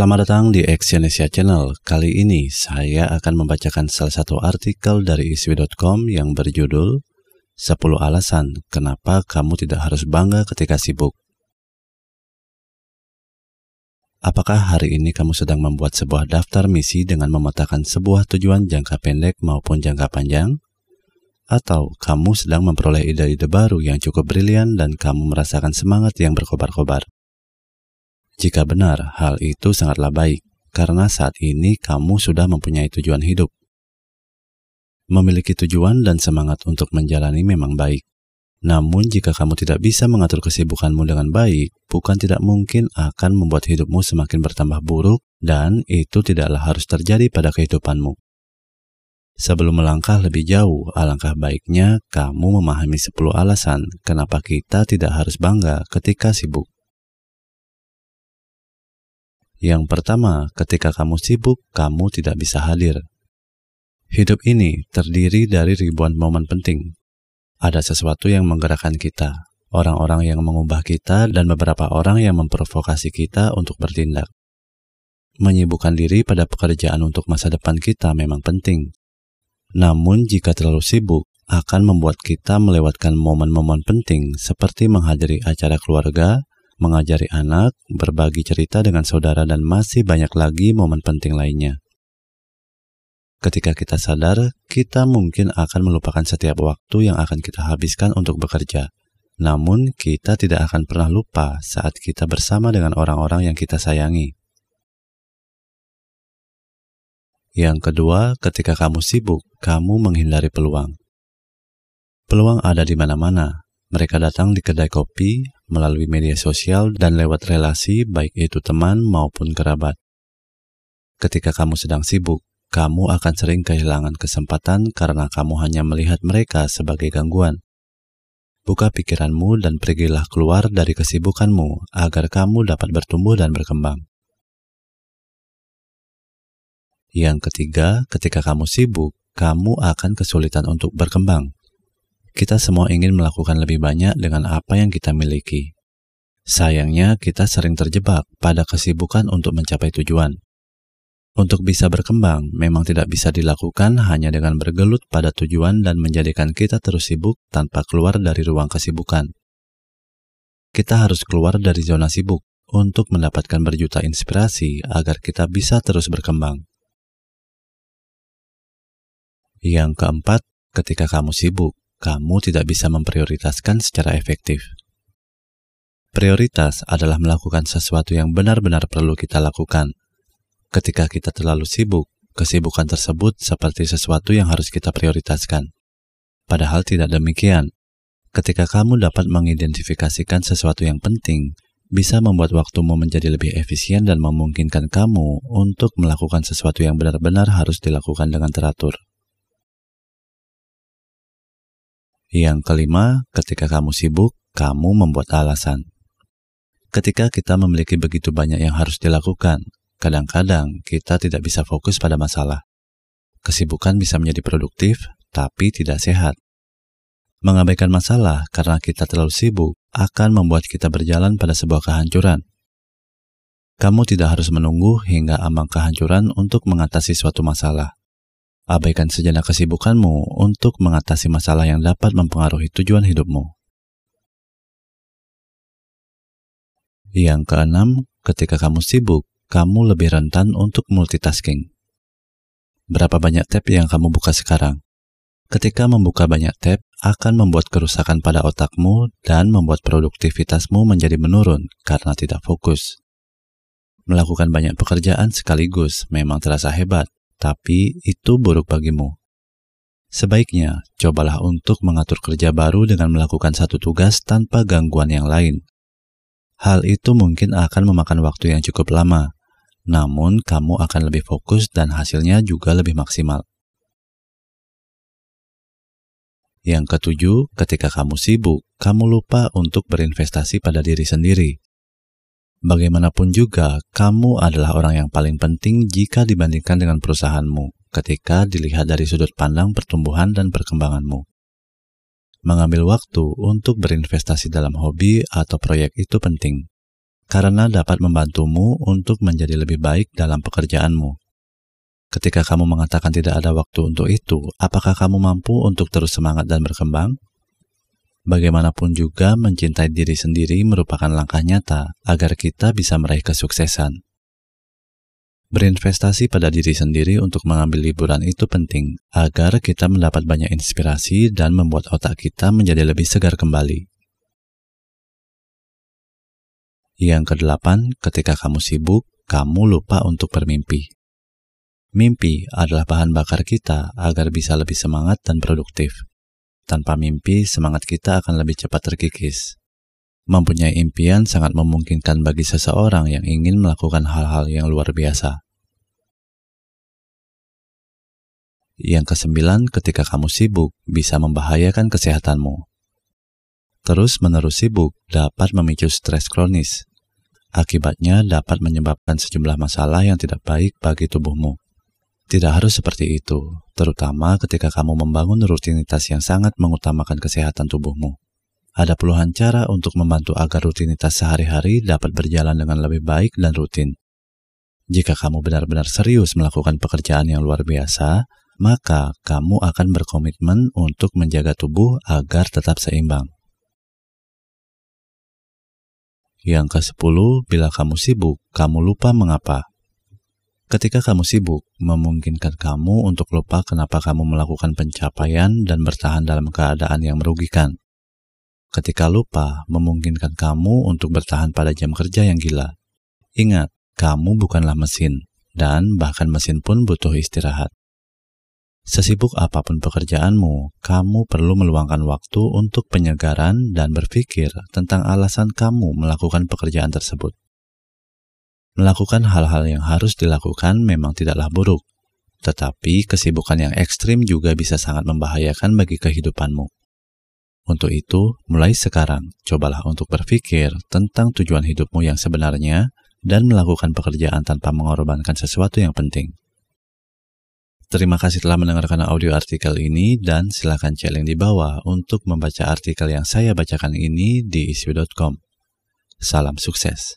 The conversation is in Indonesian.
Selamat datang di Exyonesia Channel. Kali ini saya akan membacakan salah satu artikel dari iswi.com yang berjudul 10 alasan kenapa kamu tidak harus bangga ketika sibuk. Apakah hari ini kamu sedang membuat sebuah daftar misi dengan memetakan sebuah tujuan jangka pendek maupun jangka panjang? Atau kamu sedang memperoleh ide-ide baru yang cukup brilian dan kamu merasakan semangat yang berkobar-kobar? Jika benar, hal itu sangatlah baik, karena saat ini kamu sudah mempunyai tujuan hidup. Memiliki tujuan dan semangat untuk menjalani memang baik. Namun jika kamu tidak bisa mengatur kesibukanmu dengan baik, bukan tidak mungkin akan membuat hidupmu semakin bertambah buruk dan itu tidaklah harus terjadi pada kehidupanmu. Sebelum melangkah lebih jauh, alangkah baiknya kamu memahami 10 alasan kenapa kita tidak harus bangga ketika sibuk. Yang pertama, ketika kamu sibuk, kamu tidak bisa hadir. Hidup ini terdiri dari ribuan momen penting. Ada sesuatu yang menggerakkan kita, orang-orang yang mengubah kita, dan beberapa orang yang memprovokasi kita untuk bertindak. Menyibukkan diri pada pekerjaan untuk masa depan kita memang penting. Namun, jika terlalu sibuk, akan membuat kita melewatkan momen-momen penting seperti menghadiri acara keluarga, mengajari anak, berbagi cerita dengan saudara, dan masih banyak lagi momen penting lainnya. Ketika kita sadar, kita mungkin akan melupakan setiap waktu yang akan kita habiskan untuk bekerja. Namun, kita tidak akan pernah lupa saat kita bersama dengan orang-orang yang kita sayangi. Yang kedua, ketika kamu sibuk, kamu menghindari peluang. Peluang ada di mana-mana, mereka datang di kedai kopi melalui media sosial dan lewat relasi baik itu teman maupun kerabat. Ketika kamu sedang sibuk, kamu akan sering kehilangan kesempatan karena kamu hanya melihat mereka sebagai gangguan. Buka pikiranmu dan pergilah keluar dari kesibukanmu agar kamu dapat bertumbuh dan berkembang. Yang ketiga, ketika kamu sibuk, kamu akan kesulitan untuk berkembang. Kita semua ingin melakukan lebih banyak dengan apa yang kita miliki. Sayangnya, kita sering terjebak pada kesibukan untuk mencapai tujuan. Untuk bisa berkembang, memang tidak bisa dilakukan hanya dengan bergelut pada tujuan dan menjadikan kita terus sibuk tanpa keluar dari ruang kesibukan. Kita harus keluar dari zona sibuk untuk mendapatkan berjuta inspirasi agar kita bisa terus berkembang. Yang keempat, ketika kamu sibuk, kamu tidak bisa memprioritaskan secara efektif. Prioritas adalah melakukan sesuatu yang benar-benar perlu kita lakukan. Ketika kita terlalu sibuk, kesibukan tersebut seperti sesuatu yang harus kita prioritaskan. Padahal tidak demikian. Ketika kamu dapat mengidentifikasikan sesuatu yang penting, bisa membuat waktumu menjadi lebih efisien dan memungkinkan kamu untuk melakukan sesuatu yang benar-benar harus dilakukan dengan teratur. Yang kelima, ketika kamu sibuk, kamu membuat alasan. Ketika kita memiliki begitu banyak yang harus dilakukan, kadang-kadang kita tidak bisa fokus pada masalah. Kesibukan bisa menjadi produktif, tapi tidak sehat. Mengabaikan masalah karena kita terlalu sibuk akan membuat kita berjalan pada sebuah kehancuran. Kamu tidak harus menunggu hingga ambang kehancuran untuk mengatasi suatu masalah. Abaikan sejenak kesibukanmu untuk mengatasi masalah yang dapat mempengaruhi tujuan hidupmu. Yang keenam, ketika kamu sibuk, kamu lebih rentan untuk multitasking. Berapa banyak tab yang kamu buka sekarang? Ketika membuka banyak tab, akan membuat kerusakan pada otakmu dan membuat produktivitasmu menjadi menurun karena tidak fokus. Melakukan banyak pekerjaan sekaligus memang terasa hebat, tapi itu buruk bagimu. Sebaiknya, cobalah untuk mengatur kerja baru dengan melakukan satu tugas tanpa gangguan yang lain. Hal itu mungkin akan memakan waktu yang cukup lama, namun kamu akan lebih fokus dan hasilnya juga lebih maksimal. Yang ketujuh, ketika kamu sibuk, kamu lupa untuk berinvestasi pada diri sendiri. Bagaimanapun juga, kamu adalah orang yang paling penting jika dibandingkan dengan perusahaanmu ketika dilihat dari sudut pandang pertumbuhan dan perkembanganmu. Mengambil waktu untuk berinvestasi dalam hobi atau proyek itu penting, karena dapat membantumu untuk menjadi lebih baik dalam pekerjaanmu. Ketika kamu mengatakan tidak ada waktu untuk itu, apakah kamu mampu untuk terus semangat dan berkembang? Bagaimanapun juga, mencintai diri sendiri merupakan langkah nyata agar kita bisa meraih kesuksesan. Berinvestasi pada diri sendiri untuk mengambil liburan itu penting agar kita mendapat banyak inspirasi dan membuat otak kita menjadi lebih segar kembali. Yang kedelapan, ketika kamu sibuk, kamu lupa untuk bermimpi. Mimpi adalah bahan bakar kita agar bisa lebih semangat dan produktif. Tanpa mimpi, semangat kita akan lebih cepat terkikis. Mempunyai impian sangat memungkinkan bagi seseorang yang ingin melakukan hal-hal yang luar biasa. Yang kesembilan, ketika kamu sibuk, bisa membahayakan kesehatanmu. Terus-menerus sibuk dapat memicu stres kronis, Akibatnya dapat menyebabkan sejumlah masalah yang tidak baik bagi tubuhmu. Tidak harus seperti itu, terutama ketika kamu membangun rutinitas yang sangat mengutamakan kesehatan tubuhmu. Ada puluhan cara untuk membantu agar rutinitas sehari-hari dapat berjalan dengan lebih baik dan rutin. Jika kamu benar-benar serius melakukan pekerjaan yang luar biasa, maka kamu akan berkomitmen untuk menjaga tubuh agar tetap seimbang. Yang ke-10, bila kamu sibuk, kamu lupa mengapa. Ketika kamu sibuk, memungkinkan kamu untuk lupa kenapa kamu melakukan pencapaian dan bertahan dalam keadaan yang merugikan. Ketika lupa, memungkinkan kamu untuk bertahan pada jam kerja yang gila. Ingat, kamu bukanlah mesin, dan bahkan mesin pun butuh istirahat. Sesibuk apa pun pekerjaanmu, kamu perlu meluangkan waktu untuk penyegaran dan berpikir tentang alasan kamu melakukan pekerjaan tersebut. Melakukan hal-hal yang harus dilakukan memang tidaklah buruk, tetapi kesibukan yang ekstrim juga bisa sangat membahayakan bagi kehidupanmu. Untuk itu, mulai sekarang, cobalah untuk berpikir tentang tujuan hidupmu yang sebenarnya dan melakukan pekerjaan tanpa mengorbankan sesuatu yang penting. Terima kasih telah mendengarkan audio artikel ini dan silakan cek link di bawah untuk membaca artikel yang saya bacakan ini di isu.com. Salam sukses.